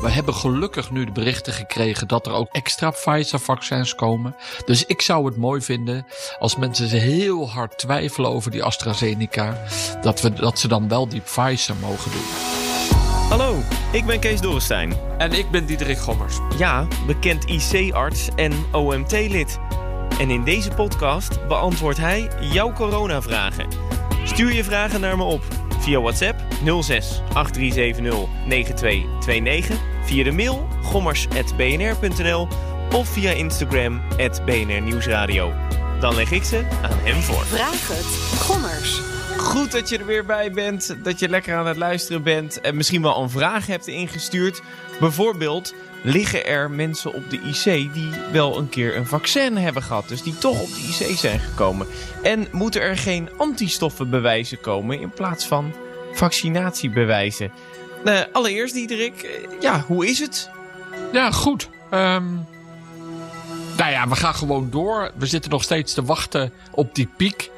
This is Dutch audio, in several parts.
We hebben gelukkig nu de berichten gekregen dat er ook extra Pfizer-vaccins komen. Dus ik zou het mooi vinden als mensen heel hard twijfelen over die AstraZeneca. Dat, we, dat ze dan wel die Pfizer mogen doen. Hallo, ik ben Kees Dorrestein. En ik ben Diederik Gommers. Ja, bekend IC-arts en OMT-lid. En in deze podcast beantwoordt hij jouw coronavragen. Stuur je vragen naar me op via WhatsApp 06 8370 9229, via de mail gommers.bnr.nl of via Instagram BNR Nieuwsradio. Dan leg ik ze aan hem voor. Vraag het. Gommers. Goed dat je er weer bij bent, dat je lekker aan het luisteren bent en misschien wel een vraag hebt ingestuurd. Bijvoorbeeld, liggen er mensen op de IC die wel een keer een vaccin hebben gehad, dus die toch op de IC zijn gekomen? En moeten er geen antistoffenbewijzen komen in plaats van vaccinatiebewijzen? Uh, allereerst, Diederik, uh, ja, hoe is het? Ja, goed. Um, nou ja, we gaan gewoon door. We zitten nog steeds te wachten op die piek.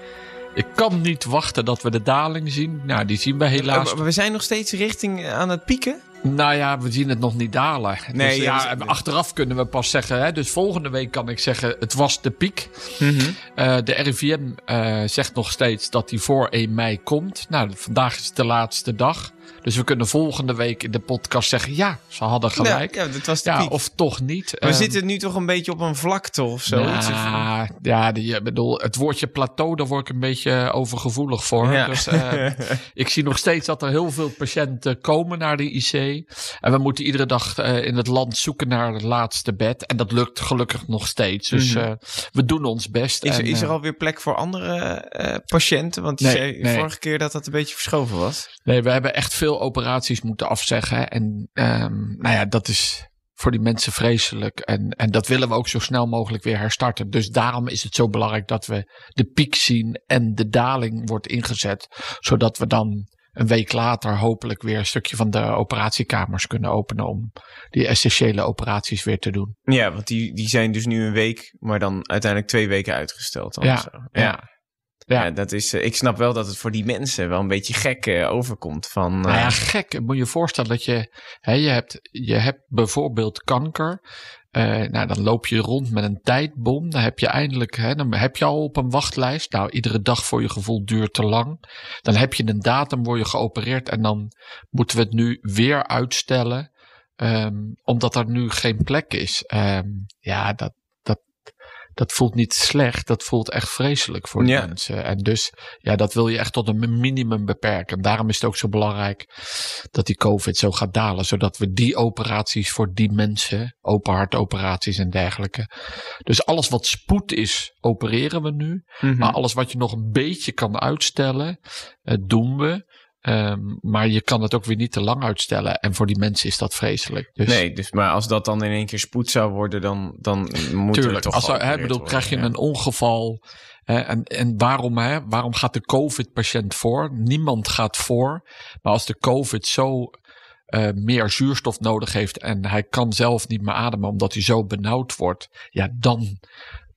Ik kan niet wachten dat we de daling zien. Nou, die zien we helaas. We zijn nog steeds richting aan het pieken? Nou ja, we zien het nog niet dalen. Nee, dus, ja, achteraf kunnen we pas zeggen. Hè, dus volgende week kan ik zeggen, het was de piek. Mm -hmm. uh, de RIVM uh, zegt nog steeds dat die voor 1 mei komt. Nou, vandaag is de laatste dag. Dus we kunnen volgende week in de podcast zeggen: ja, ze hadden gelijk. Ja, ja dat was de ja. Of toch niet. We um, zitten nu toch een beetje op een vlakte of zo. Nou, ja, die, bedoel, het woordje plateau, daar word ik een beetje overgevoelig voor. Ja. Dus uh, ik zie nog steeds dat er heel veel patiënten komen naar de IC. En we moeten iedere dag uh, in het land zoeken naar het laatste bed. En dat lukt gelukkig nog steeds. Dus mm -hmm. we doen ons best. Is, en, is er alweer plek voor andere patiënten? Want je nee, zei nee. vorige keer dat dat een beetje verschoven was. Nee, we hebben echt veel operaties moeten afzeggen. En um, nou ja, dat is voor die mensen vreselijk. En, en dat willen we ook zo snel mogelijk weer herstarten. Dus daarom is het zo belangrijk dat we de piek zien en de daling wordt ingezet. Zodat we dan een week later hopelijk weer een stukje van de operatiekamers kunnen openen om die essentiële operaties weer te doen. Ja, want die, die zijn dus nu een week, maar dan uiteindelijk twee weken uitgesteld. Dan ja, zo. ja. ja. Ja. dat is, ik snap wel dat het voor die mensen wel een beetje gek uh, overkomt. Van. Nou ja, gek. Moet je je voorstellen dat je, hè, je, hebt, je hebt bijvoorbeeld kanker. Nou, dan loop je rond met een tijdbom. Dan heb je eindelijk, hè, dan heb je al op een wachtlijst. Nou, iedere dag voor je gevoel duurt te lang. Dan heb je een datum, word je geopereerd en dan moeten we het nu weer uitstellen. Um, omdat er nu geen plek is. Um, ja, dat, dat voelt niet slecht, dat voelt echt vreselijk voor ja. mensen. En dus, ja, dat wil je echt tot een minimum beperken. En daarom is het ook zo belangrijk dat die COVID zo gaat dalen, zodat we die operaties voor die mensen, open hartoperaties en dergelijke. Dus alles wat spoed is, opereren we nu. Mm -hmm. Maar alles wat je nog een beetje kan uitstellen, uh, doen we. Um, maar je kan het ook weer niet te lang uitstellen. En voor die mensen is dat vreselijk. Dus... Nee, dus, maar als dat dan in één keer spoed zou worden, dan, dan moet Tuurlijk, er toch als er, hè, bedoel, worden, krijg je ja. een ongeval. En, en waarom, hè, waarom gaat de COVID-patiënt voor? Niemand gaat voor. Maar als de COVID zo uh, meer zuurstof nodig heeft en hij kan zelf niet meer ademen omdat hij zo benauwd wordt, ja, dan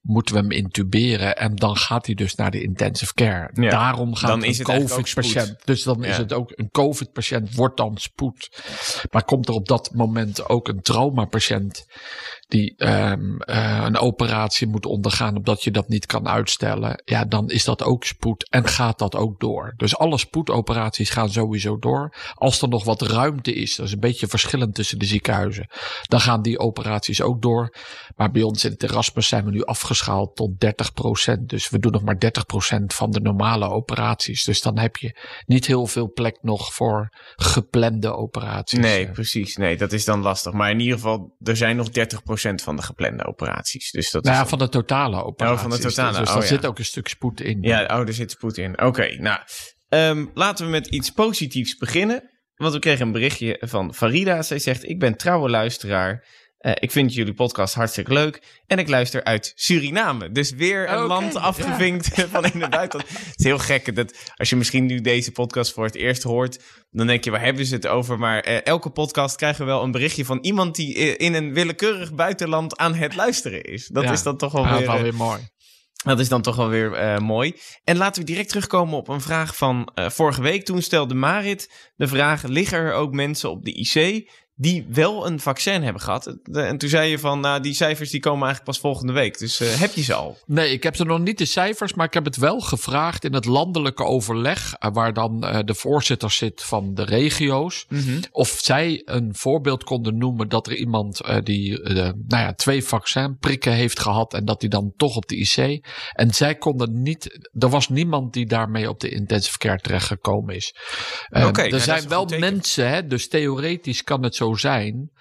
moeten we hem intuberen en dan gaat hij dus naar de intensive care. Ja, Daarom gaat dan een COVID-patiënt. Dus dan is het ook een COVID-patiënt wordt dan spoed. Maar komt er op dat moment ook een traumapatiënt die um, een operatie moet ondergaan omdat je dat niet kan uitstellen, ja, dan is dat ook spoed en gaat dat ook door. Dus alle spoedoperaties gaan sowieso door. Als er nog wat ruimte is, dat is een beetje verschillend tussen de ziekenhuizen, dan gaan die operaties ook door. Maar bij ons in het Erasmus zijn we nu afgeschaald tot 30%. Dus we doen nog maar 30% van de normale operaties. Dus dan heb je niet heel veel plek nog voor geplande operaties. Nee, precies. Nee, dat is dan lastig. Maar in ieder geval, er zijn nog 30% van de geplande operaties. Dus dat Nou is ja, van de totale operaties. Oh, van de totale. Dus Oh, daar ja. zit ook een stuk spoed in. Ja, oh, er zit spoed in. Oké, nou, um, laten we met iets positiefs beginnen. Want we kregen een berichtje van Farida. Zij zegt, ik ben trouwe luisteraar. Eh, ik vind jullie podcast hartstikke leuk. En ik luister uit Suriname. Dus weer een land afgevinkt van in het buitenland. Het is heel gek dat als je misschien nu deze podcast voor het eerst hoort. dan denk je, waar hebben ze het over? Maar eh, elke podcast krijgen we wel een berichtje van iemand die eh, in een willekeurig buitenland aan het luisteren is. Dat Ja. is dan toch wel weer. wel weer mooi. dat is dan toch wel weer mooi. En laten we direct terugkomen op een vraag van vorige week. Toen stelde Marit de vraag: liggen er ook mensen op de IC die wel een vaccin hebben gehad? En toen zei je van, nou, die cijfers die komen eigenlijk pas volgende week. Dus eh, heb je ze al? Nee, ik heb er nog niet de cijfers, maar ik heb het wel gevraagd in het landelijke overleg, eh, waar dan eh, de voorzitter zit van de regio's, of zij een voorbeeld konden noemen dat er iemand die nou ja, twee vaccinprikken heeft gehad en dat die dan toch op de IC. En zij konden niet, er was niemand die daarmee op de intensive care terechtgekomen is. Eh, Oké, er is zijn wel mensen, hè, dus theoretisch kan het zo zijn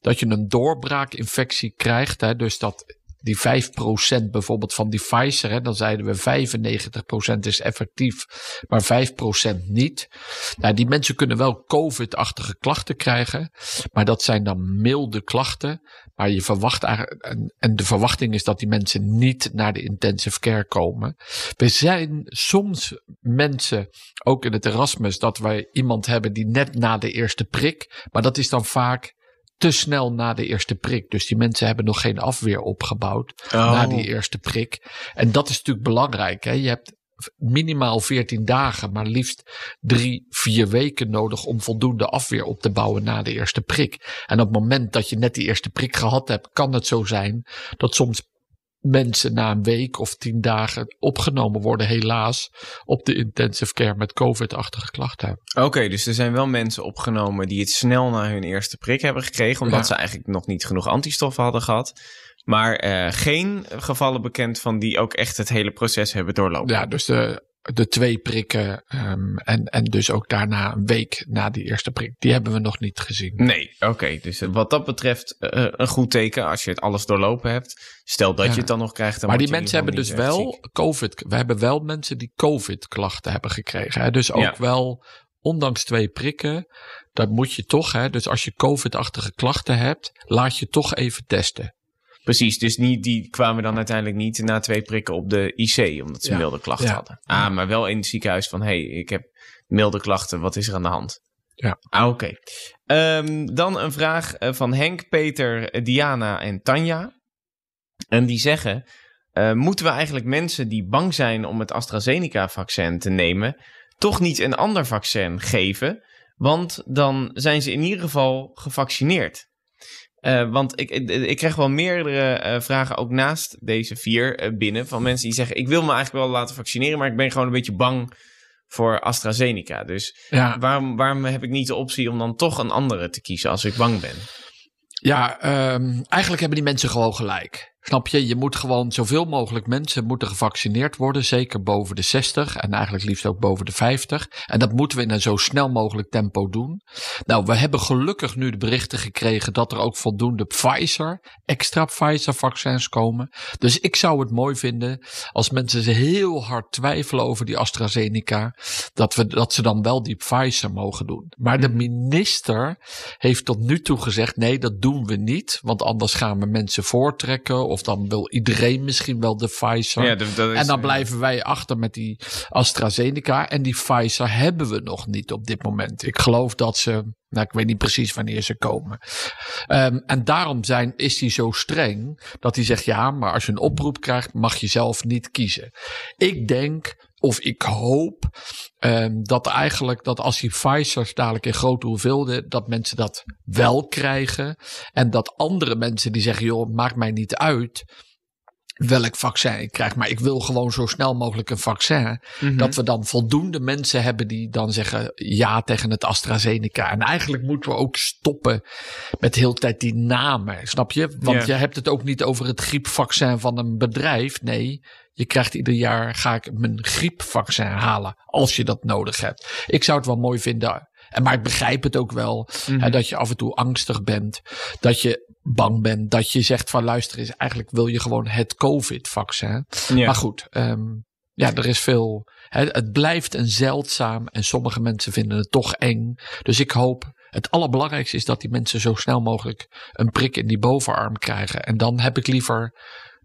dat je een doorbraakinfectie krijgt. Hè, dus dat die 5% bijvoorbeeld van die Pfizer, hè, dan zeiden we 95% is effectief, maar 5% niet. Nou, die mensen kunnen wel COVID-achtige klachten krijgen, maar dat zijn dan milde klachten. Maar je verwacht eigenlijk, en, en de verwachting is dat die mensen niet naar de intensive care komen. We zijn soms mensen, ook in het Erasmus, dat wij iemand hebben die net na de eerste prik, maar dat is dan vaak te snel na de eerste prik. Dus die mensen hebben nog geen afweer opgebouwd na die eerste prik. En dat is natuurlijk belangrijk. Hè? Je hebt minimaal 14 dagen, maar liefst drie, vier weken nodig om voldoende afweer op te bouwen na de eerste prik. En op het moment dat je net die eerste prik gehad hebt, kan het zo zijn dat soms mensen na een week of tien dagen opgenomen worden, helaas, op de intensive care met COVID-achtige klachten. Oké, dus er zijn wel mensen opgenomen die het snel na hun eerste prik hebben gekregen, omdat Ja. ze eigenlijk nog niet genoeg antistoffen hadden gehad. Maar eh, geen gevallen bekend van die ook echt het hele proces hebben doorlopen. Ja, dus de, de twee prikken ehm, en, en dus ook daarna een week na die eerste prik, die hebben we nog niet gezien. Nee, oké. Dus wat dat betreft eh, een goed teken als je het alles doorlopen hebt. Stel dat Ja. je het dan nog krijgt. Dan maar die mensen hebben dus wel COVID. We hebben wel mensen die COVID-klachten hebben gekregen. Hè? Dus ook Ja. wel, ondanks twee prikken, dat moet je toch, hè? dus als je COVID-achtige klachten hebt, laat je toch even testen. Precies, dus niet, die kwamen dan uiteindelijk niet na twee prikken op de IC, omdat ze Ja. milde klachten Ja. hadden. Ah, maar wel in het ziekenhuis van, hé, hey, ik heb milde klachten, wat is er aan de hand? Ja. Ah, oké. Ehm, dan een vraag eh, van Henk, Peter, Diana en Tanja. En die zeggen, eh, moeten we eigenlijk mensen die bang zijn om het AstraZeneca-vaccin te nemen, toch niet een ander vaccin geven? Want dan zijn ze in ieder geval gevaccineerd. Eh, want ik, ik, ik krijg wel meerdere eh, vragen ook naast deze vier eh, binnen. Van mensen die zeggen: Ik wil me eigenlijk wel laten vaccineren, maar ik ben gewoon een beetje bang voor AstraZeneca. Dus Ja, waarom, waarom heb ik niet de optie om dan toch een andere te kiezen als ik bang ben? ja ehm, eigenlijk hebben die mensen gewoon gelijk. Snap je? Je moet gewoon zoveel mogelijk mensen moeten gevaccineerd worden. Zeker boven de 60 en eigenlijk liefst ook boven de 50. En dat moeten we in een zo snel mogelijk tempo doen. Nou, we hebben gelukkig nu de berichten gekregen dat er ook voldoende Pfizer, extra Pfizer vaccins komen. Dus ik zou het mooi vinden als mensen ze heel hard twijfelen over die AstraZeneca. Dat, we, dat ze dan wel die Pfizer mogen doen. Maar de minister heeft tot nu toe gezegd: nee, dat doen we niet. Want anders gaan we mensen voortrekken. Of dan wil iedereen misschien wel de Pfizer. Ja, dat- dat is, en dan eh, blijven wij achter met die AstraZeneca. En die Pfizer hebben we nog niet op dit moment. Ik geloof dat ze. Nou, ik weet niet precies wanneer ze komen. Ehm, en daarom zijn, is hij zo streng dat hij zegt: ja, maar als je een oproep krijgt, mag je zelf niet kiezen. Ik denk, of ik hoop, ehm, dat eigenlijk dat als die Pfizer's dadelijk in grote hoeveelheden, dat mensen dat wel krijgen. En dat andere mensen die zeggen: joh, maakt mij niet uit welk vaccin ik krijg, maar ik wil gewoon zo snel mogelijk een vaccin. Mhm. Dat we dan voldoende mensen hebben die dan zeggen ja tegen het AstraZeneca. En eigenlijk moeten we ook stoppen met de hele tijd die namen, snap je? Want je hebt het ook niet over het griepvaccin van een bedrijf. Nee, je krijgt ieder jaar, ga ik mijn griepvaccin halen, als je dat nodig hebt. Ik zou het wel mooi vinden. En maar ik begrijp het ook wel, hè, dat je af en toe angstig bent. Dat je bang bent. Dat je zegt van luister eens, eigenlijk wil je gewoon het COVID-vaccin. Ja. Maar goed, ehm, ja, er is veel. Hè, het blijft een zeldzaam en sommige mensen vinden het toch eng. Dus ik hoop het allerbelangrijkste is dat die mensen zo snel mogelijk een prik in die bovenarm krijgen. En dan heb ik liever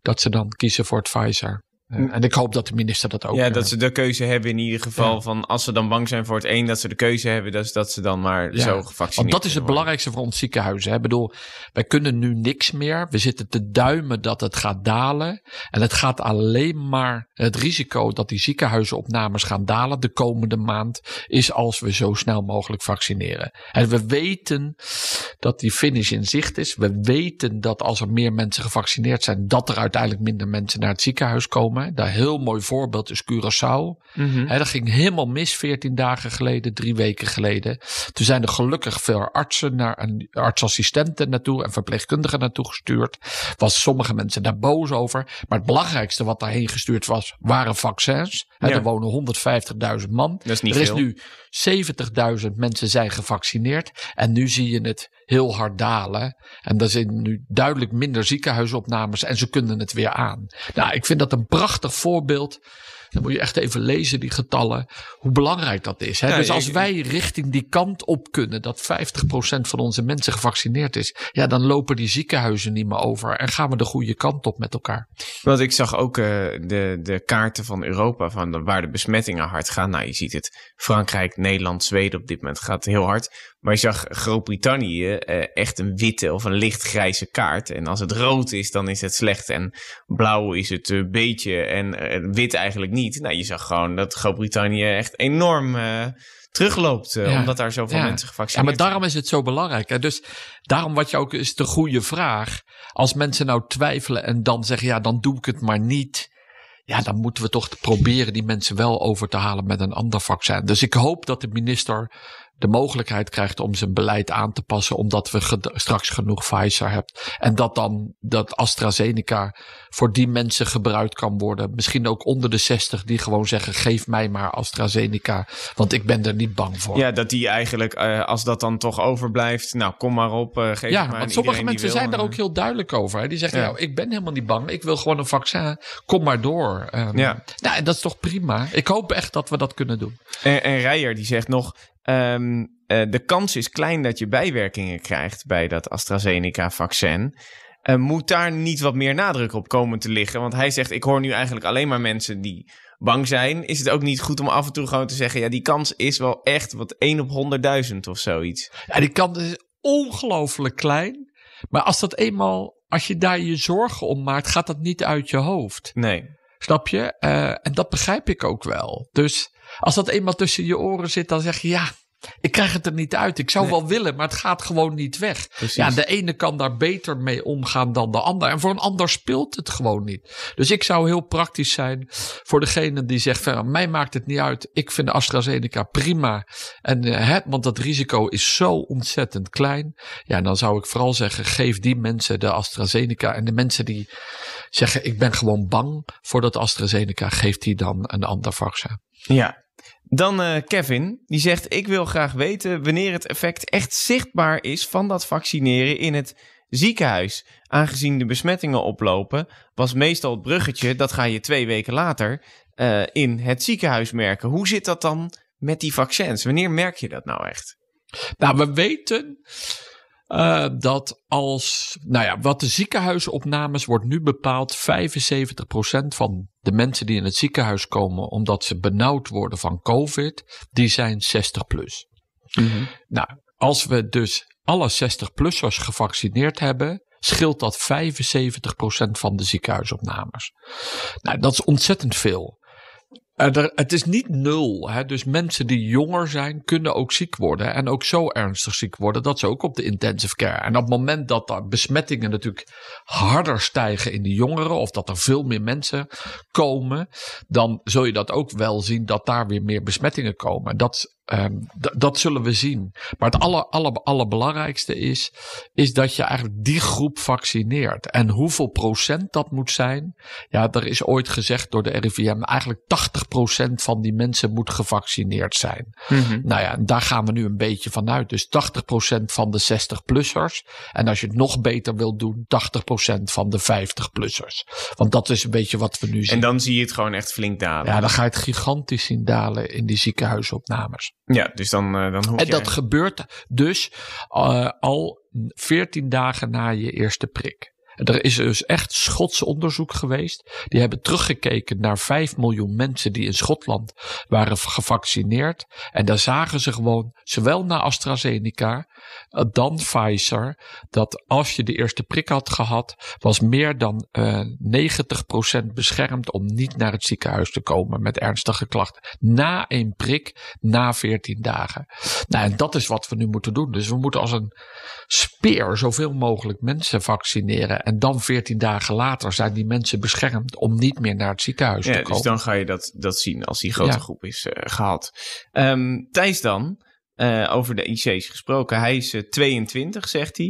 dat ze dan kiezen voor het Pfizer. Uh, en ik hoop dat de minister dat ook... Ja, dat ze de keuze hebben in ieder geval ja. van als ze dan bang zijn voor het een, dat ze de keuze hebben, dat, dat ze dan maar ja. zo gevaccineerd Want dat is het belangrijkste voor ons ziekenhuizen. Ik bedoel, wij kunnen nu niks meer. We zitten te duimen dat het gaat dalen. En het gaat alleen maar het risico dat die ziekenhuizenopnames gaan dalen de komende maand, is als we zo snel mogelijk vaccineren. En we weten dat die finish in zicht is. We weten dat als er meer mensen gevaccineerd zijn, dat er uiteindelijk minder mensen naar het ziekenhuis komen. Daar heel mooi voorbeeld is Curaçao. Mm -hmm. dat ging helemaal mis 14 dagen geleden, drie weken geleden. Toen zijn er gelukkig veel artsen naar en artsassistenten naartoe en verpleegkundigen naartoe gestuurd. Was sommige mensen daar boos over. Maar het belangrijkste wat daarheen gestuurd was, waren vaccins. Ja. Er wonen 150.000 man. Dat is niet er is veel. nu 70.000 mensen zijn gevaccineerd. En nu zie je het heel hard dalen. En er zijn nu duidelijk minder ziekenhuisopnames en ze kunnen het weer aan. Nou, ik vind dat een prachtig voorbeeld. Dan moet je echt even lezen, die getallen. Hoe belangrijk dat is. Hè? Ja, dus als wij richting die kant op kunnen. Dat 50% van onze mensen gevaccineerd is. Ja, dan lopen die ziekenhuizen niet meer over. En gaan we de goede kant op met elkaar. Want ik zag ook eh, de, de kaarten van Europa, van de, waar de besmettingen hard gaan. Nou, je ziet het. Frankrijk, Nederland, Zweden op dit moment gaat heel hard. Maar je zag Groot-Brittannië eh, echt een witte of een lichtgrijze kaart. En als het rood is, dan is het slecht. En blauw is het een beetje en eh, wit eigenlijk niet. Nou, je zag gewoon dat Groot-Brittannië echt enorm eh, terugloopt. eh, Ja. Omdat daar zoveel Ja. mensen Ja, gevaccineerd maar daarom is het zo belangrijk. Hè? Dus daarom wat je ook is de goede vraag. Als mensen nou twijfelen en dan zeggen, ja, dan doe ik het maar niet. Ja, dan moeten we toch proberen die mensen wel over te halen met een ander vaccin. Dus ik hoop dat de minister de mogelijkheid krijgt om zijn beleid aan te passen, omdat we straks genoeg Pfizer hebben. En dat dan dat AstraZeneca voor die mensen gebruikt kan worden. Misschien ook onder de 60 die gewoon zeggen: geef mij maar AstraZeneca, want ik ben er niet bang voor. Ja, dat die eigenlijk, eh, als dat dan toch overblijft, nou kom maar op, eh, geef Ja, maar aan want sommige mensen zijn daar En, ook heel duidelijk over. Hè? Die zeggen, Ja. nou, ik ben helemaal niet bang. Ik wil gewoon een vaccin. Kom maar door. Ehm, Ja. Nou, en dat is toch prima. Ik hoop echt dat we dat kunnen doen. En, en Rijer die zegt nog, ehm, eh, de kans is klein dat je bijwerkingen krijgt bij dat AstraZeneca-vaccin. Moet daar niet wat meer nadruk op komen te liggen? Want hij zegt, ik hoor nu eigenlijk alleen maar mensen die bang zijn. Is het ook niet goed om af en toe gewoon te zeggen, ja, die kans is wel echt wat 1 op 100.000 of zoiets? Ja, die kant is ongelooflijk klein. Maar als dat eenmaal, als je daar je zorgen om maakt, gaat dat niet uit je hoofd. Nee. Snap je? Eh, en dat begrijp ik ook wel. Dus als dat eenmaal tussen je oren zit, dan zeg je ja. Ik krijg het er niet uit. Ik zou Nee. wel willen, maar het gaat gewoon niet weg. Precies. Ja, de ene kan daar beter mee omgaan dan de ander. En voor een ander speelt het gewoon niet. Dus ik zou heel praktisch zijn voor degene die zegt: van, mij maakt het niet uit. Ik vind de AstraZeneca prima. En, eh, hè, want dat risico is zo ontzettend klein. Ja, dan zou ik vooral zeggen: geef die mensen de AstraZeneca. En de mensen die zeggen: ik ben gewoon bang voor dat AstraZeneca, geef die dan een ander vaccin. Ja. Dan eh, Kevin, die zegt: Ik wil graag weten wanneer het effect echt zichtbaar is van dat vaccineren in het ziekenhuis. Aangezien de besmettingen oplopen, was meestal het bruggetje, dat ga je twee weken later eh, in het ziekenhuis merken. Hoe zit dat dan met die vaccins? Wanneer merk je dat nou echt? Nou, we weten eh, dat als, nou ja, wat de ziekenhuisopnames wordt nu bepaald, 75% van de mensen die in het ziekenhuis komen omdat ze benauwd worden van COVID, die zijn 60 plus. Nou, als we dus alle 60-plussers gevaccineerd hebben, scheelt dat 75% van de ziekenhuisopnames. Nou, dat is ontzettend veel. Eh, het is niet nul. Hè? Dus mensen die jonger zijn, kunnen ook ziek worden. En ook zo ernstig ziek worden dat ze ook op de intensive care. En op het moment dat er besmettingen natuurlijk harder stijgen in de jongeren. of dat er veel meer mensen komen. dan zul je dat ook wel zien dat daar weer meer besmettingen komen. Dat, ehm, dat zullen we zien. Maar het aller, aller, allerbelangrijkste is. is dat je eigenlijk die groep vaccineert. En hoeveel procent dat moet zijn. Ja, er is ooit gezegd door de RIVM. eigenlijk 80% van die mensen moet gevaccineerd zijn. Nou ja, daar gaan we nu een beetje vanuit. Dus 80% van de 60-plussers. En als je het nog beter wilt doen, 80% van de 50-plussers. Want dat is een beetje wat we nu zien. En dan zie je het gewoon echt flink dalen. ja, dan ga je het gigantisch zien dalen in die ziekenhuisopnames. Ja, dus dan, uh, dan hoef En dat gebeurt dus uh, al 14 dagen na je eerste prik. Er is dus echt Schots onderzoek geweest. Die hebben teruggekeken naar 5 miljoen mensen die in Schotland waren gevaccineerd. En daar zagen ze gewoon, zowel na AstraZeneca dan Pfizer, dat als je de eerste prik had gehad, was meer dan uh, 90% beschermd om niet naar het ziekenhuis te komen met ernstige klachten. Na één prik, na 14 dagen. Nou, en dat is wat we nu moeten doen. Dus we moeten als een speer zoveel mogelijk mensen vaccineren. En dan 14 dagen later zijn die mensen beschermd om niet meer naar het ziekenhuis ja, te komen. Dus dan ga je dat, dat zien als die grote Ja. groep is uh, gehad. Um, Thijs dan, uh, over de IC's gesproken. Hij is uh, 22, zegt hij.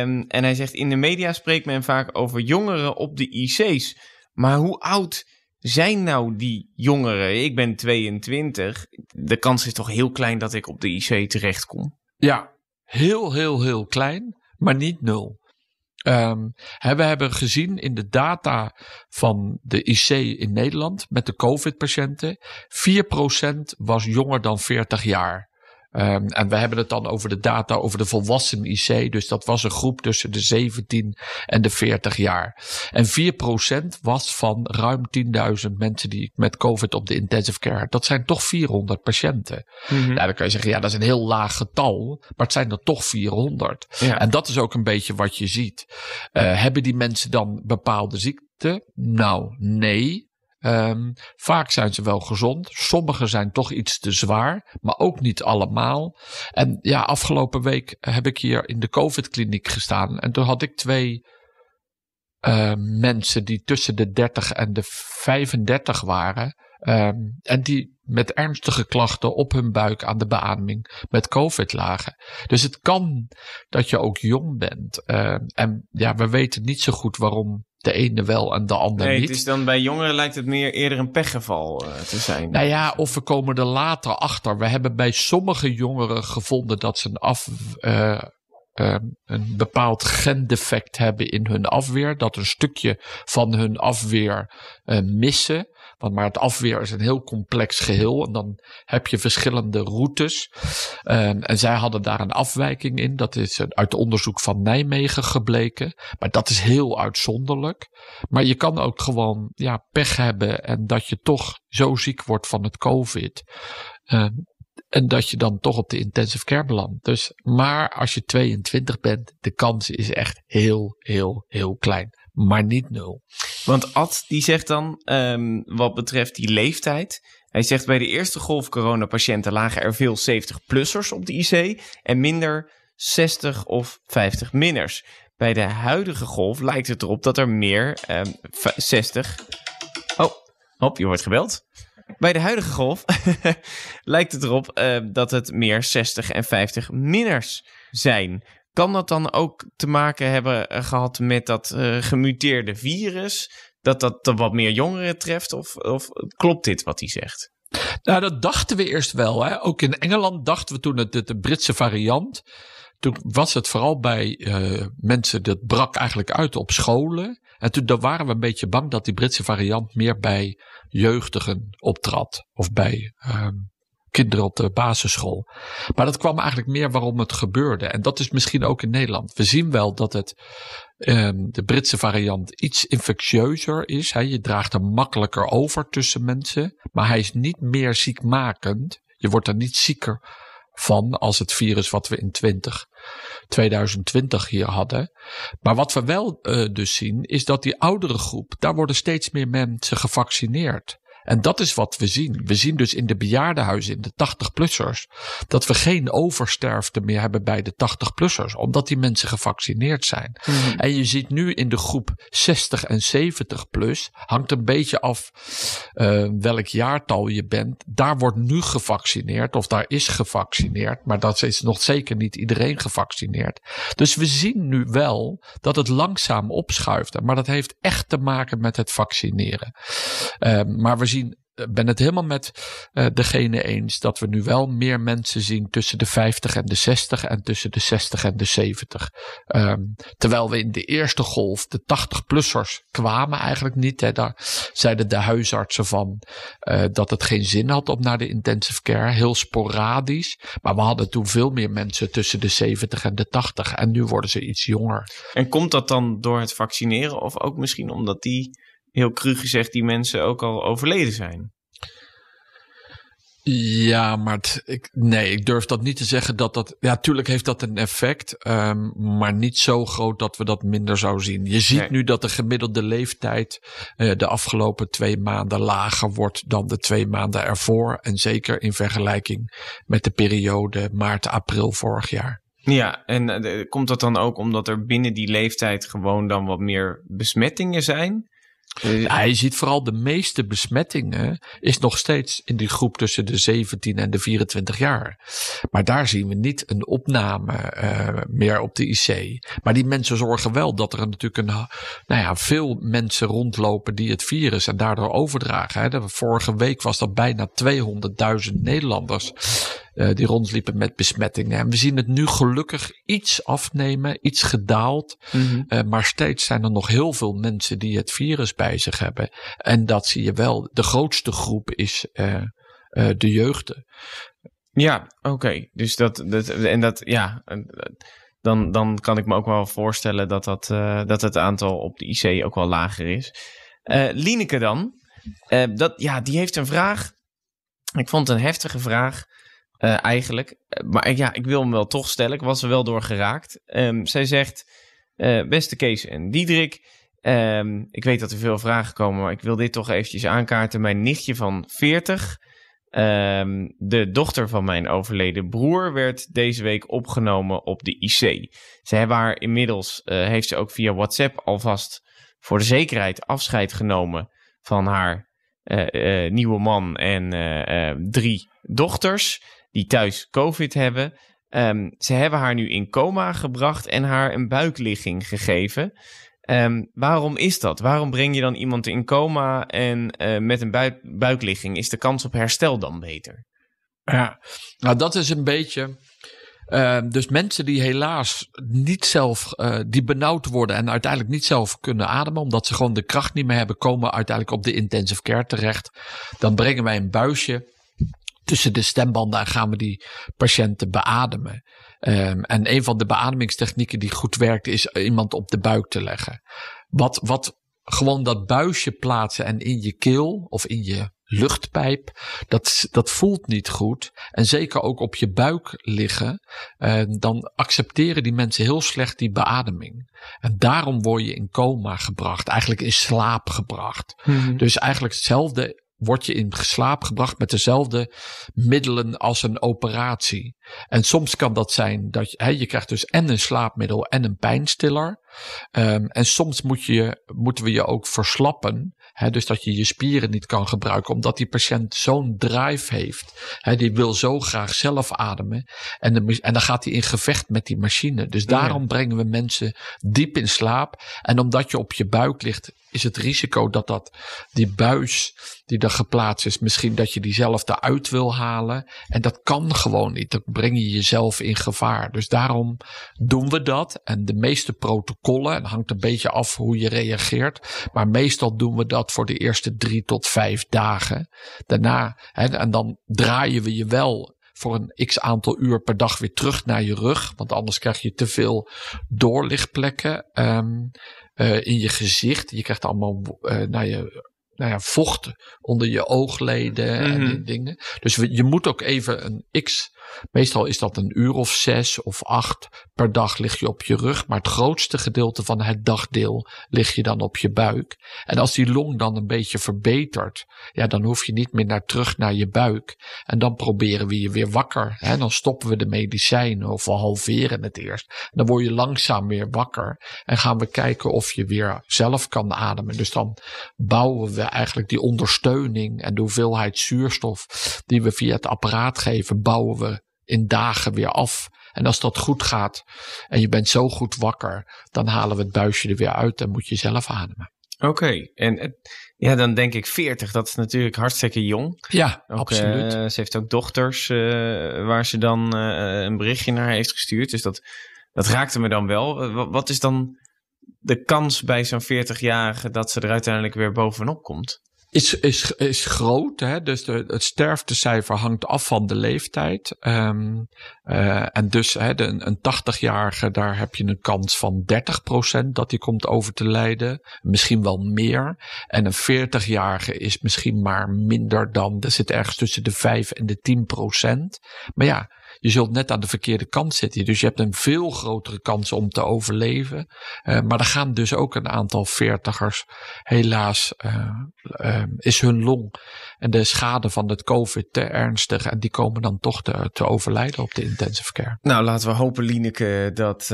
Um, en hij zegt, in de media spreekt men vaak over jongeren op de IC's. Maar hoe oud zijn nou die jongeren? Ik ben 22. De kans is toch heel klein dat ik op de IC terechtkom? Ja, heel, heel, heel klein, maar niet nul. Um, we hebben gezien in de data van de IC in Nederland met de COVID-patiënten, 4% was jonger dan 40 jaar. Um, en we hebben het dan over de data over de volwassen IC. Dus dat was een groep tussen de 17 en de 40 jaar. En 4% was van ruim 10.000 mensen die met COVID op de intensive care. Dat zijn toch 400 patiënten. Mm-hmm. Ja, dan kan je zeggen, ja, dat is een heel laag getal. Maar het zijn er toch 400. Ja. En dat is ook een beetje wat je ziet. Uh, hebben die mensen dan bepaalde ziekte? Nou, nee. Um, vaak zijn ze wel gezond. Sommigen zijn toch iets te zwaar, maar ook niet allemaal. En ja, afgelopen week heb ik hier in de COVID-kliniek gestaan. En toen had ik twee uh, mensen die tussen de 30 en de 35 waren. Um, en die met ernstige klachten op hun buik aan de beademing met COVID lagen. Dus het kan dat je ook jong bent. Uh, en ja, we weten niet zo goed waarom de ene wel en de ander nee, niet. Het is dan bij jongeren lijkt het meer eerder een pechgeval uh, te zijn. Nou ja, of we komen er later achter. We hebben bij sommige jongeren gevonden dat ze een af. Uh, uh, een bepaald gendefect hebben in hun afweer. Dat een stukje van hun afweer missen. Maar het afweer is een heel complex geheel. En dan heb je verschillende routes. Um, en zij hadden daar een afwijking in. Dat is uit onderzoek van Nijmegen gebleken. Maar dat is heel uitzonderlijk. Maar je kan ook gewoon ja, pech hebben. En dat je toch zo ziek wordt van het COVID. Um, en dat je dan toch op de intensive care belandt. Dus, maar als je 22 bent, de kans is echt heel, heel, heel klein. Maar niet nul. Want Ad die zegt dan, um, wat betreft die leeftijd. Hij zegt bij de eerste golf coronapatiënten lagen er veel 70-plussers op de IC. En minder 60 of 50 minners. Bij de huidige golf lijkt het erop dat er meer um, 60. Oh, hop, je wordt gebeld. Bij de huidige golf lijkt het erop uh, dat het meer 60 en 50 minners zijn. Kan dat dan ook te maken hebben gehad met dat uh, gemuteerde virus? Dat dat wat meer jongeren treft? Of, of klopt dit wat hij zegt? Nou, dat dachten we eerst wel. Hè? Ook in Engeland dachten we toen het de, Britse variant. Toen was het vooral bij uh, mensen, dat brak eigenlijk uit op scholen. En toen daar waren we een beetje bang dat die Britse variant meer bij jeugdigen optrad. Of bij um, kinderen op de basisschool. Maar dat kwam eigenlijk meer waarom het gebeurde. En dat is misschien ook in Nederland. We zien wel dat het um, de Britse variant iets infectieuzer is. Hè. Je draagt hem makkelijker over tussen mensen. Maar hij is niet meer ziekmakend. Je wordt er niet zieker van als het virus wat we in 20, 2020 hier hadden. Maar wat we wel uh, dus zien is dat die oudere groep, daar worden steeds meer mensen gevaccineerd. En dat is wat we zien. We zien dus in de bejaardenhuizen, in de 80-plussers, dat we geen oversterfte meer hebben bij de 80-plussers, omdat die mensen gevaccineerd zijn. Mm-hmm. En je ziet nu in de groep 60 en 70 plus, hangt een beetje af uh, welk jaartal je bent. Daar wordt nu gevaccineerd, of daar is gevaccineerd, maar dat is nog zeker niet iedereen gevaccineerd. Dus we zien nu wel dat het langzaam opschuift, maar dat heeft echt te maken met het vaccineren. Uh, maar we zien zien eh, ben het helemaal met uh, degene eens dat we nu wel meer mensen zien tussen de 50 en de 60 en tussen de 60 en de 70. Um, terwijl we in de eerste golf de 80-plussers kwamen eigenlijk niet. Hè. Daar zeiden de huisartsen van uh, dat het geen zin had om naar de intensive care. Heel sporadisch. Maar we hadden toen veel meer mensen tussen de 70 en de 80. En nu worden ze iets jonger. En komt dat dan door het vaccineren of ook misschien omdat die heel cru gezegd die mensen ook al overleden zijn. Ja, maar het, ik, nee, ik durf dat niet te zeggen dat dat. Ja, tuurlijk heeft dat een effect, um, maar niet zo groot dat we dat minder zouden zien. Je ziet nu dat de gemiddelde leeftijd uh, de afgelopen twee maanden lager wordt dan de twee maanden ervoor. En zeker in vergelijking met de periode maart-april vorig jaar. Ja, en uh, komt dat dan ook omdat er binnen die leeftijd gewoon dan wat meer besmettingen zijn? Ja, je ziet vooral de meeste besmettingen is nog steeds in die groep tussen de 17 en de 24 jaar. Maar daar zien we niet een opname uh, meer op de IC. Maar die mensen zorgen wel dat er natuurlijk een, nou ja, veel mensen rondlopen die het virus en daardoor overdragen. Hè. Vorige week was dat bijna 200.000 Nederlanders uh, die rondliepen met besmettingen. En we zien het nu gelukkig iets afnemen, iets gedaald. Mm-hmm. Uh, maar steeds zijn er nog heel veel mensen die het virus bij zich hebben. En dat zie je wel. De grootste groep is uh, de jeugden. Ja, oké. Okay. Dus dat, dat, en dat, ja, dan, dan kan ik me ook wel voorstellen dat, dat, dat het aantal op de IC ook wel lager is. Lineke dan, uh, dat, ja, die heeft een vraag. Ik vond het een heftige vraag. Uh, eigenlijk. Maar ja, ik wil hem wel toch stellen. Ik was er wel door geraakt. Um, zij zegt: uh, Beste Kees en Diederik. Um, ik weet dat er veel vragen komen, maar ik wil dit toch eventjes aankaarten. Mijn nichtje van 40, um, ehm, de dochter van mijn overleden broer, werd deze week opgenomen op de IC. Ze hebben haar inmiddels, heeft ze ook via WhatsApp alvast voor de zekerheid afscheid genomen van haar nieuwe man en drie dochters die thuis COVID hebben. Um, ze hebben haar nu in coma gebracht en haar een buikligging gegeven. Um, waarom is dat? Waarom breng je dan iemand in coma en uh, met een buik buikligging? Is de kans op herstel dan beter? Ja, nou dat is een beetje. Uh, dus mensen die helaas niet zelf, uh, die benauwd worden en uiteindelijk niet zelf kunnen ademen, omdat ze gewoon de kracht niet meer hebben, komen uiteindelijk op de intensive care terecht. Dan brengen wij een buisje tussen de stembanden en gaan we die patiënten beademen. Um, en een van de beademingstechnieken die goed werkt is iemand op de buik te leggen. Wat, wat gewoon dat buisje plaatsen en in je keel of in je luchtpijp, dat, dat voelt niet goed. En zeker ook op je buik liggen, uh, dan accepteren die mensen heel slecht die beademing. En daarom word je in coma gebracht, eigenlijk in slaap gebracht. Mm-hmm. Dus eigenlijk hetzelfde word je in slaap gebracht met dezelfde middelen als een operatie. En soms kan dat zijn dat je, hè, je krijgt dus en een slaapmiddel en een pijnstiller. Um, en soms moet je, moeten we je ook verslappen. Hè, dus dat je je spieren niet kan gebruiken, omdat die patiënt zo'n drive heeft. Hè, die wil zo graag zelf ademen. En, de, en dan gaat hij in gevecht met die machine. Dus daarom ja. brengen we mensen diep in slaap. En omdat je op je buik ligt, is het risico dat, dat die buis die daar geplaatst is, misschien dat je die zelf eruit wil halen. En dat kan gewoon niet. Dan breng je jezelf in gevaar. Dus daarom doen we dat. En de meeste protocollen, en hangt een beetje af hoe je reageert. Maar meestal doen we dat voor de eerste drie tot vijf dagen. Daarna, hè, en dan draaien we je wel voor een x aantal uur per dag weer terug naar je rug. Want anders krijg je te veel doorlichtplekken. Um, in je gezicht. Je krijgt allemaal uh, naar je nou ja, vocht onder je oogleden en die dingen. Dus je moet ook even een x Meestal is dat een uur of zes of acht per dag lig je op je rug. Maar het grootste gedeelte van het dagdeel lig je dan op je buik. En als die long dan een beetje verbetert, ja, dan hoef je niet meer naar terug naar je buik. En dan proberen we je weer wakker. Hè? Dan stoppen we de medicijnen of we halveren het eerst. Dan word je langzaam weer wakker. En gaan we kijken of je weer zelf kan ademen. Dus dan bouwen we eigenlijk die ondersteuning en de hoeveelheid zuurstof die we via het apparaat geven, bouwen we in dagen weer af. En als dat goed gaat en je bent zo goed wakker, dan halen we het buisje er weer uit en moet je zelf ademen. Oké, en eh, ja, dan denk ik 40, dat is natuurlijk hartstikke jong. Ja, Ook, absoluut. eh, ze heeft ook dochters eh, waar ze dan eh, een berichtje naar heeft gestuurd. Dus dat, dat raakte me dan wel. Eh, wa- wat is dan de kans bij zo'n 40-jarige dat ze er uiteindelijk weer bovenop komt? is, is, is groot. Hè? Dus de, het sterftecijfer hangt af van de leeftijd. Ehm, eh, en dus hè, de, een 80-jarige, daar heb je een kans van 30% dat die komt over te lijden. Misschien wel meer. En een 40-jarige is misschien maar minder dan. Er zit ergens tussen de 5 en de 10%. Maar ja, je zult net aan de verkeerde kant zitten. Dus je hebt een veel grotere kans om te overleven. Eh, maar er gaan dus ook een aantal veertigers helaas eh, eh, is hun long en de schade van het COVID te ernstig. En die komen dan toch te, te overlijden op de intensive care. Nou, laten we hopen, Lieneke, dat,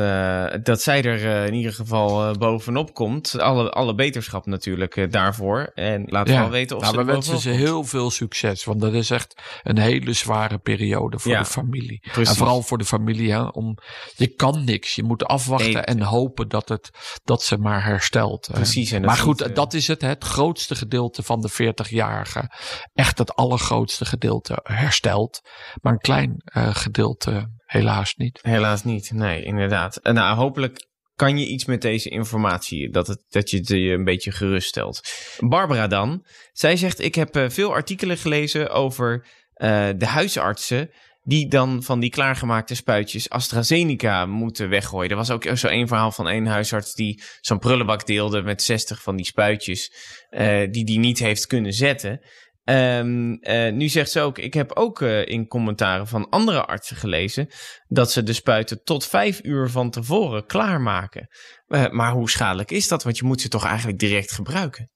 dat zij er in ieder geval bovenop komt. Alle, alle beterschap natuurlijk daarvoor. En laten we wel weten of nou, ze we wensen ze heel veel succes. Want dat is echt een hele zware periode voor Ja, de familie. Precies. En vooral voor de familie. Hè, om, je kan niks. Je moet afwachten en hopen dat, het, dat ze maar herstelt. Precies, en maar goed, niet, eh, dat is het. hè, Het grootste gedeelte van de 40-jarigen. Echt het allergrootste gedeelte herstelt. Maar een klein eh, gedeelte helaas niet. Helaas niet, nee, inderdaad. En nou, hopelijk kan je iets met deze informatie, dat, het, dat je het je een beetje geruststelt. Barbara dan, zij zegt, ik heb eh, veel artikelen gelezen over de huisartsen die dan van die klaargemaakte spuitjes AstraZeneca moeten weggooien. Er was ook zo één verhaal van één huisarts die zo'n prullenbak deelde met 60 van die spuitjes eh, die die niet heeft kunnen zetten. Ehm, eh, nu zegt ze ook, ik heb ook eh, in commentaren van andere artsen gelezen dat ze de spuiten tot vijf uur van tevoren klaarmaken. Maar hoe schadelijk is dat? Want je moet ze toch eigenlijk direct gebruiken?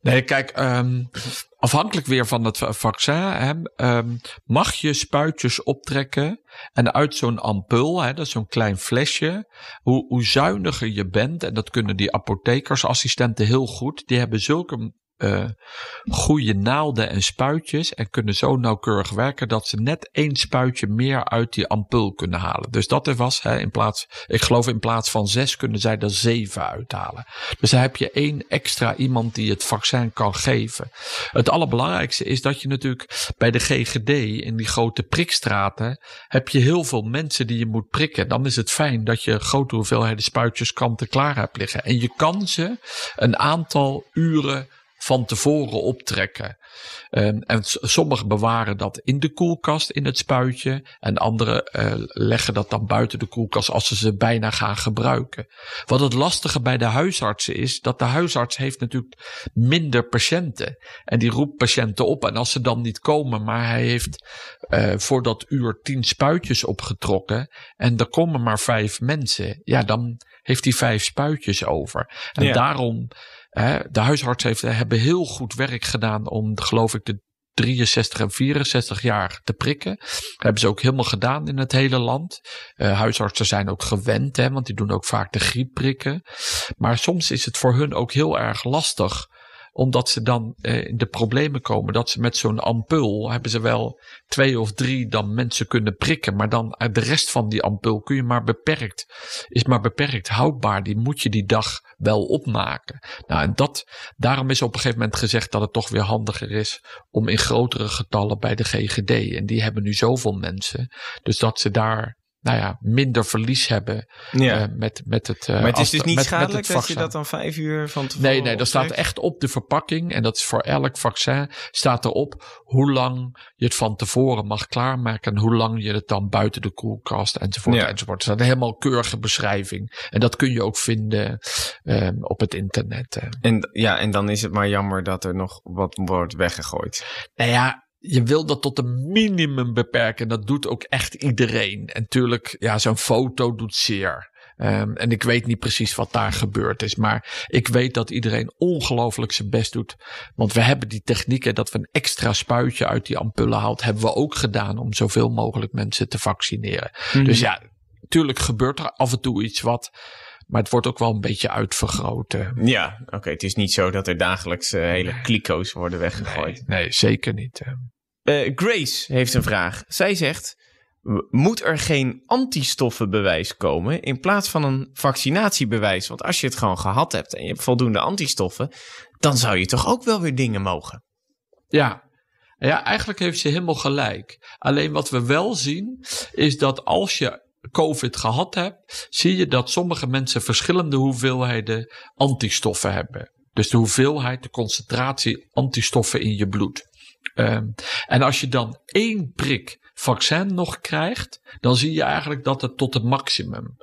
Nee, kijk, ehm, afhankelijk weer van het va- vaccin, hè, ehm, mag je spuitjes optrekken en uit zo'n ampul, hè, dat is zo'n klein flesje, hoe, hoe zuiniger je bent, en dat kunnen die apothekersassistenten heel goed, die hebben zulke eh goede naalden en spuitjes en kunnen zo nauwkeurig werken dat ze net één spuitje meer uit die ampul kunnen halen. Dus dat er was, hè, in plaats, ik geloof in plaats van zes kunnen zij er zeven uithalen. Dus dan heb je één extra iemand die het vaccin kan geven. Het allerbelangrijkste is dat je natuurlijk bij de GGD in die grote prikstraten heb je heel veel mensen die je moet prikken. Dan is het fijn dat je grote hoeveelheden spuitjes kant klaar hebt liggen. En je kan ze een aantal uren van tevoren optrekken. Um, en sommigen bewaren dat in de koelkast in het spuitje. En anderen uh, leggen dat dan buiten de koelkast als ze ze bijna gaan gebruiken. Wat het lastige bij de huisartsen is, dat de huisarts heeft natuurlijk minder patiënten. En die roept patiënten op. En als ze dan niet komen, maar hij heeft uh, voor dat uur tien spuitjes opgetrokken. En er komen maar vijf mensen. Ja, dan heeft hij vijf spuitjes over. En Ja. daarom de huisartsen heeft, hebben heel goed werk gedaan om, geloof ik, de 63 en 64 jaar te prikken. Dat hebben ze ook helemaal gedaan in het hele land. Uh, huisartsen zijn ook gewend, hè, want die doen ook vaak de griepprikken. Maar soms is het voor hun ook heel erg lastig omdat ze dan eh, in de problemen komen dat ze met zo'n ampul hebben ze wel twee of drie dan mensen kunnen prikken, maar dan uit de rest van die ampul kun je maar beperkt, is maar beperkt houdbaar. Die moet je die dag wel opmaken. Nou, en dat, daarom is op een gegeven moment gezegd dat het toch weer handiger is om in grotere getallen bij de GGD. En die hebben nu zoveel mensen, dus dat ze daar nou ja, minder verlies hebben Ja. uh, met, met het. Uh, maar het is dus niet met- met schadelijk het dat je dat dan vijf uur van tevoren Nee, nee, dat staat echt op de verpakking. En dat is voor elk vaccin staat erop hoe lang je het van tevoren mag klaarmaken. En hoe lang je het dan buiten de koelkast enzovoort Ja. enzovoort. Er staat een helemaal keurige beschrijving. En dat kun je ook vinden ehm, op het internet. eh. En, ja, en dan is het maar jammer dat er nog wat wordt weggegooid. Nou ja, je wil dat tot een minimum beperken. Dat doet ook echt iedereen. En tuurlijk, ja, zo'n foto doet zeer. Ehm, en ik weet niet precies wat daar gebeurd is. Maar ik weet dat iedereen ongelooflijk zijn best doet. Want we hebben die technieken dat we een extra spuitje uit die ampullen haalt. Hebben we ook gedaan om zoveel mogelijk mensen te vaccineren. Dus ja, tuurlijk gebeurt er af en toe iets wat. Maar het wordt ook wel een beetje uitvergroot. Ja, oké. het is niet zo dat er dagelijks eh, hele kliko's worden weggegooid. Nee, nee, zeker niet. Eh, Grace heeft een vraag. Zij zegt: moet er geen antistoffenbewijs komen in plaats van een vaccinatiebewijs? Want als je het gewoon gehad hebt en je hebt voldoende antistoffen, dan zou je toch ook wel weer dingen mogen? Ja. Ja, eigenlijk heeft ze helemaal gelijk. Alleen wat we wel zien, is dat als je COVID gehad hebt, zie je dat sommige mensen verschillende hoeveelheden antistoffen hebben. Dus de hoeveelheid, de concentratie antistoffen in je bloed. Um, en als je dan één prik vaccin nog krijgt, dan zie je eigenlijk dat het tot het maximum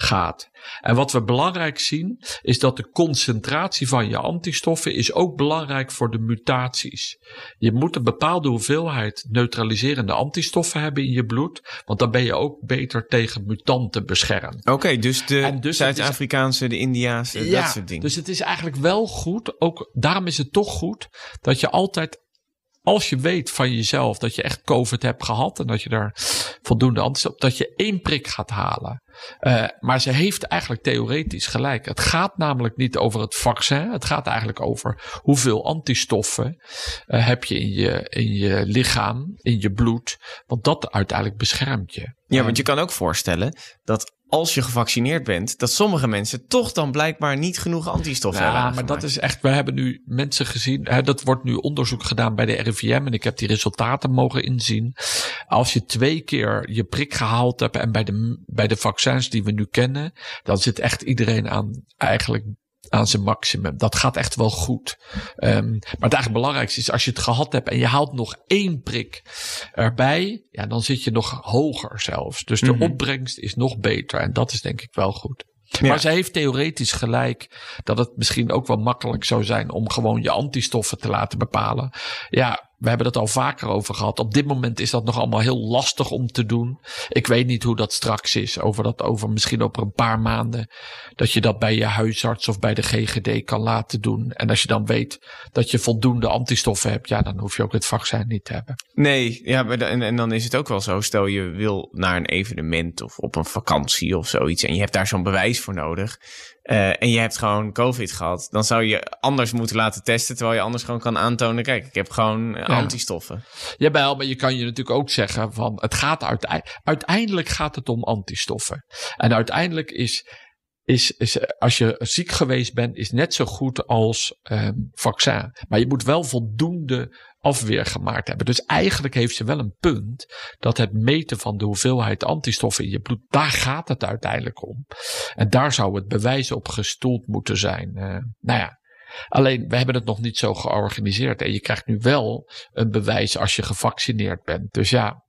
gaat. En wat we belangrijk zien, is dat de concentratie van je antistoffen is ook belangrijk voor de mutaties. Je moet een bepaalde hoeveelheid neutraliserende antistoffen hebben in je bloed, want dan ben je ook beter tegen mutanten beschermd. Oké, dus de dus Zuid-Afrikaanse, de Indiaanse, ja, dat soort dingen. Dus het is eigenlijk wel goed, ook daarom is het toch goed dat je altijd als je weet van jezelf dat je echt COVID hebt gehad en dat je daar voldoende antistof, dat je één prik gaat halen. Uh, maar ze heeft eigenlijk theoretisch gelijk. Het gaat namelijk niet over het vaccin. Het gaat eigenlijk over hoeveel antistoffen uh, heb je in je, in je lichaam, in je bloed. Want dat uiteindelijk beschermt je. Ja, want je kan ook voorstellen dat als je gevaccineerd bent, dat sommige mensen toch dan blijkbaar niet genoeg antistoffen ja, hebben. Ja, maar dat is echt. We hebben nu mensen gezien. Hè, dat wordt nu onderzoek gedaan bij de RIVM en ik heb die resultaten mogen inzien. Als je twee keer je prik gehaald hebt en bij de, bij de vaccins die we nu kennen, dan zit echt iedereen aan eigenlijk aan zijn maximum. Dat gaat echt wel goed. Um, maar het eigenlijk belangrijkste is als je het gehad hebt en je haalt nog één prik erbij, ja, dan zit je nog hoger zelfs. Dus de mm -hmm. opbrengst is nog beter en dat is denk ik wel goed. Ja. Maar ze heeft theoretisch gelijk dat het misschien ook wel makkelijk zou zijn om gewoon je antistoffen te laten bepalen. Ja, we hebben het al vaker over gehad. Op dit moment is dat nog allemaal heel lastig om te doen. Ik weet niet hoe dat straks is. Over dat over misschien over een paar maanden. Dat je dat bij je huisarts of bij de GGD kan laten doen. En als je dan weet dat je voldoende antistoffen hebt. Ja, dan hoef je ook het vaccin niet te hebben. Nee, ja, en dan is het ook wel zo. Stel je wil naar een evenement of op een vakantie of zoiets. En je hebt daar zo'n bewijs voor nodig. Uh, en je hebt gewoon COVID gehad, dan zou je anders moeten laten testen, terwijl je anders gewoon kan aantonen: kijk, ik heb gewoon ja. antistoffen. Jawel, maar je kan je natuurlijk ook zeggen: van het gaat uiteindelijk, uiteindelijk gaat het om antistoffen. En uiteindelijk is, is, is als je ziek geweest bent, is net zo goed als um, vaccin. Maar je moet wel voldoende afweer gemaakt hebben. Dus eigenlijk heeft ze wel een punt dat het meten van de hoeveelheid antistoffen in je bloed, daar gaat het uiteindelijk om. En daar zou het bewijs op gestoeld moeten zijn. Uh, nou ja. Alleen, we hebben het nog niet zo georganiseerd. En je krijgt nu wel een bewijs als je gevaccineerd bent. Dus ja,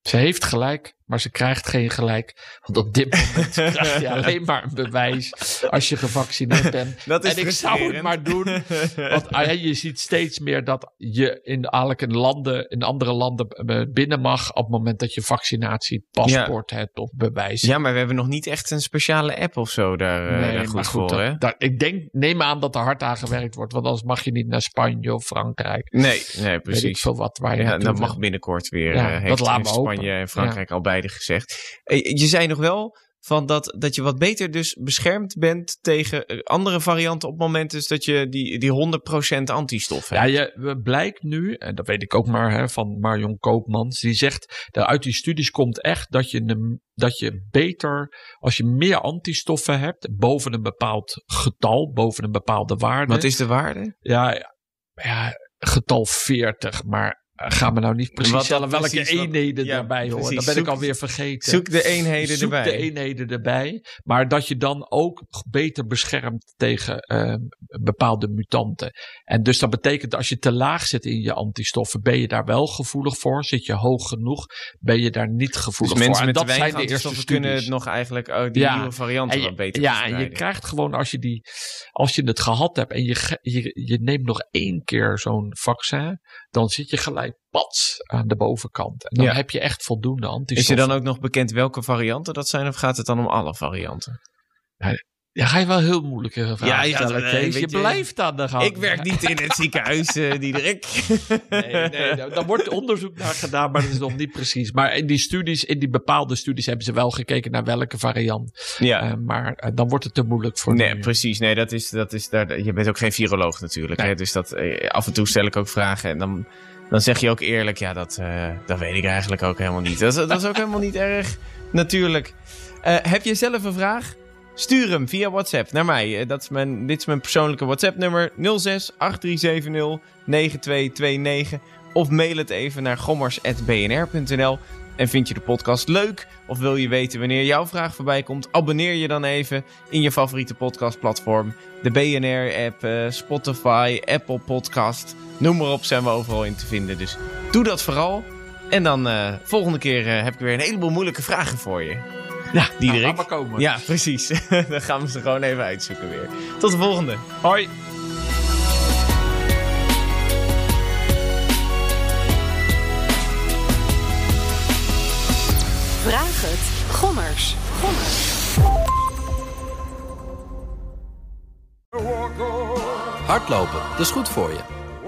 ze heeft gelijk, maar ze krijgt geen gelijk. Want op dit moment krijg je alleen maar een bewijs als je gevaccineerd bent. Dat is en ik zou het maar doen. Want ah, je ziet steeds meer dat je in, in, landen, in andere landen binnen mag. op het moment dat je vaccinatiepaspoort ja. hebt of bewijs. Ja, maar we hebben nog niet echt een speciale app of zo daar, nee, daar goed, goed voor. Dat, hè? Daar, ik denk, neem aan dat er hard aan gewerkt wordt. Want anders mag je niet naar Spanje of Frankrijk. Nee, nee precies. Weet ik veel wat waar je ja, dat mag binnenkort weer. Ja, uh, heeft dat laat Spanje en Frankrijk al gezegd. Je zei nog wel van dat, dat je wat beter dus beschermd bent tegen andere varianten op het moment dus dat je die, die 100% antistof hebt. Ja, je blijkt nu, en dat weet ik ook maar hè, van Marion Koopmans, die zegt dat uit die studies komt echt dat je, dat je beter, als je meer antistoffen hebt, boven een bepaald getal, boven een bepaalde waarde. Wat is de waarde? Ja, ja getal 40, maar ga me nou niet precies stellen welke precies, eenheden ja, daarbij horen. Dat ben zoek, ik alweer vergeten. Zoek de eenheden zoek erbij. de eenheden erbij. Maar dat je dan ook beter beschermt tegen uh, bepaalde mutanten. En dus dat betekent als je te laag zit in je antistoffen, ben je daar wel gevoelig voor. Zit je hoog genoeg, ben je daar niet gevoelig dus voor. Mensen en dat zijn de eerste studies. kunnen het nog eigenlijk oh, die ja, nieuwe varianten je, wat beter Ja, en je krijgt gewoon als je, die, als je het gehad hebt en je, je, je neemt nog één keer zo'n vaccin, dan zit je gelijk pats aan de bovenkant. En dan ja. heb je echt voldoende antistoffen. Is je dan ook nog bekend welke varianten dat zijn of gaat het dan om alle varianten? Ja, ga je wel heel moeilijke vragen ja, stellen. Je, je blijft aan de gang. Ik werk niet in het ziekenhuis, uh, Diederik. nee, nee, daar wordt onderzoek naar gedaan, maar dat is nog niet precies. Maar in die studies, in die bepaalde studies hebben ze wel gekeken naar welke variant. Ja. Uh, maar uh, dan wordt het te moeilijk voor Nee, nu. precies. Nee, dat is, dat is daar, je bent ook geen viroloog natuurlijk. Nee. Hè? Dus dat, af en toe stel ik ook vragen en dan Dan zeg je ook eerlijk, ja, dat, eh, dat weet ik eigenlijk ook helemaal niet. Dat is, dat is ook helemaal niet erg, natuurlijk. Eh, heb je zelf een vraag? Stuur hem via WhatsApp naar mij. Eh, dat is mijn, dit is mijn persoonlijke WhatsApp-nummer 06 8370 9229. Of mail het even naar gommers.bnr.nl. En vind je de podcast leuk? Of wil je weten wanneer jouw vraag voorbij komt? Abonneer je dan even in je favoriete podcastplatform. De BNR-app, eh, Spotify, Apple Podcast. Noem maar op, zijn we overal in te vinden. Dus doe dat vooral. En dan uh, volgende keer heb ik weer een heleboel moeilijke vragen voor je. Ja, Diederik. Nou, maar komen. Ja, precies. dan gaan we ze gewoon even uitzoeken weer. Tot de volgende. Hoi. Vraag het. Gommers. Gommers. Hardlopen, dat is goed voor je.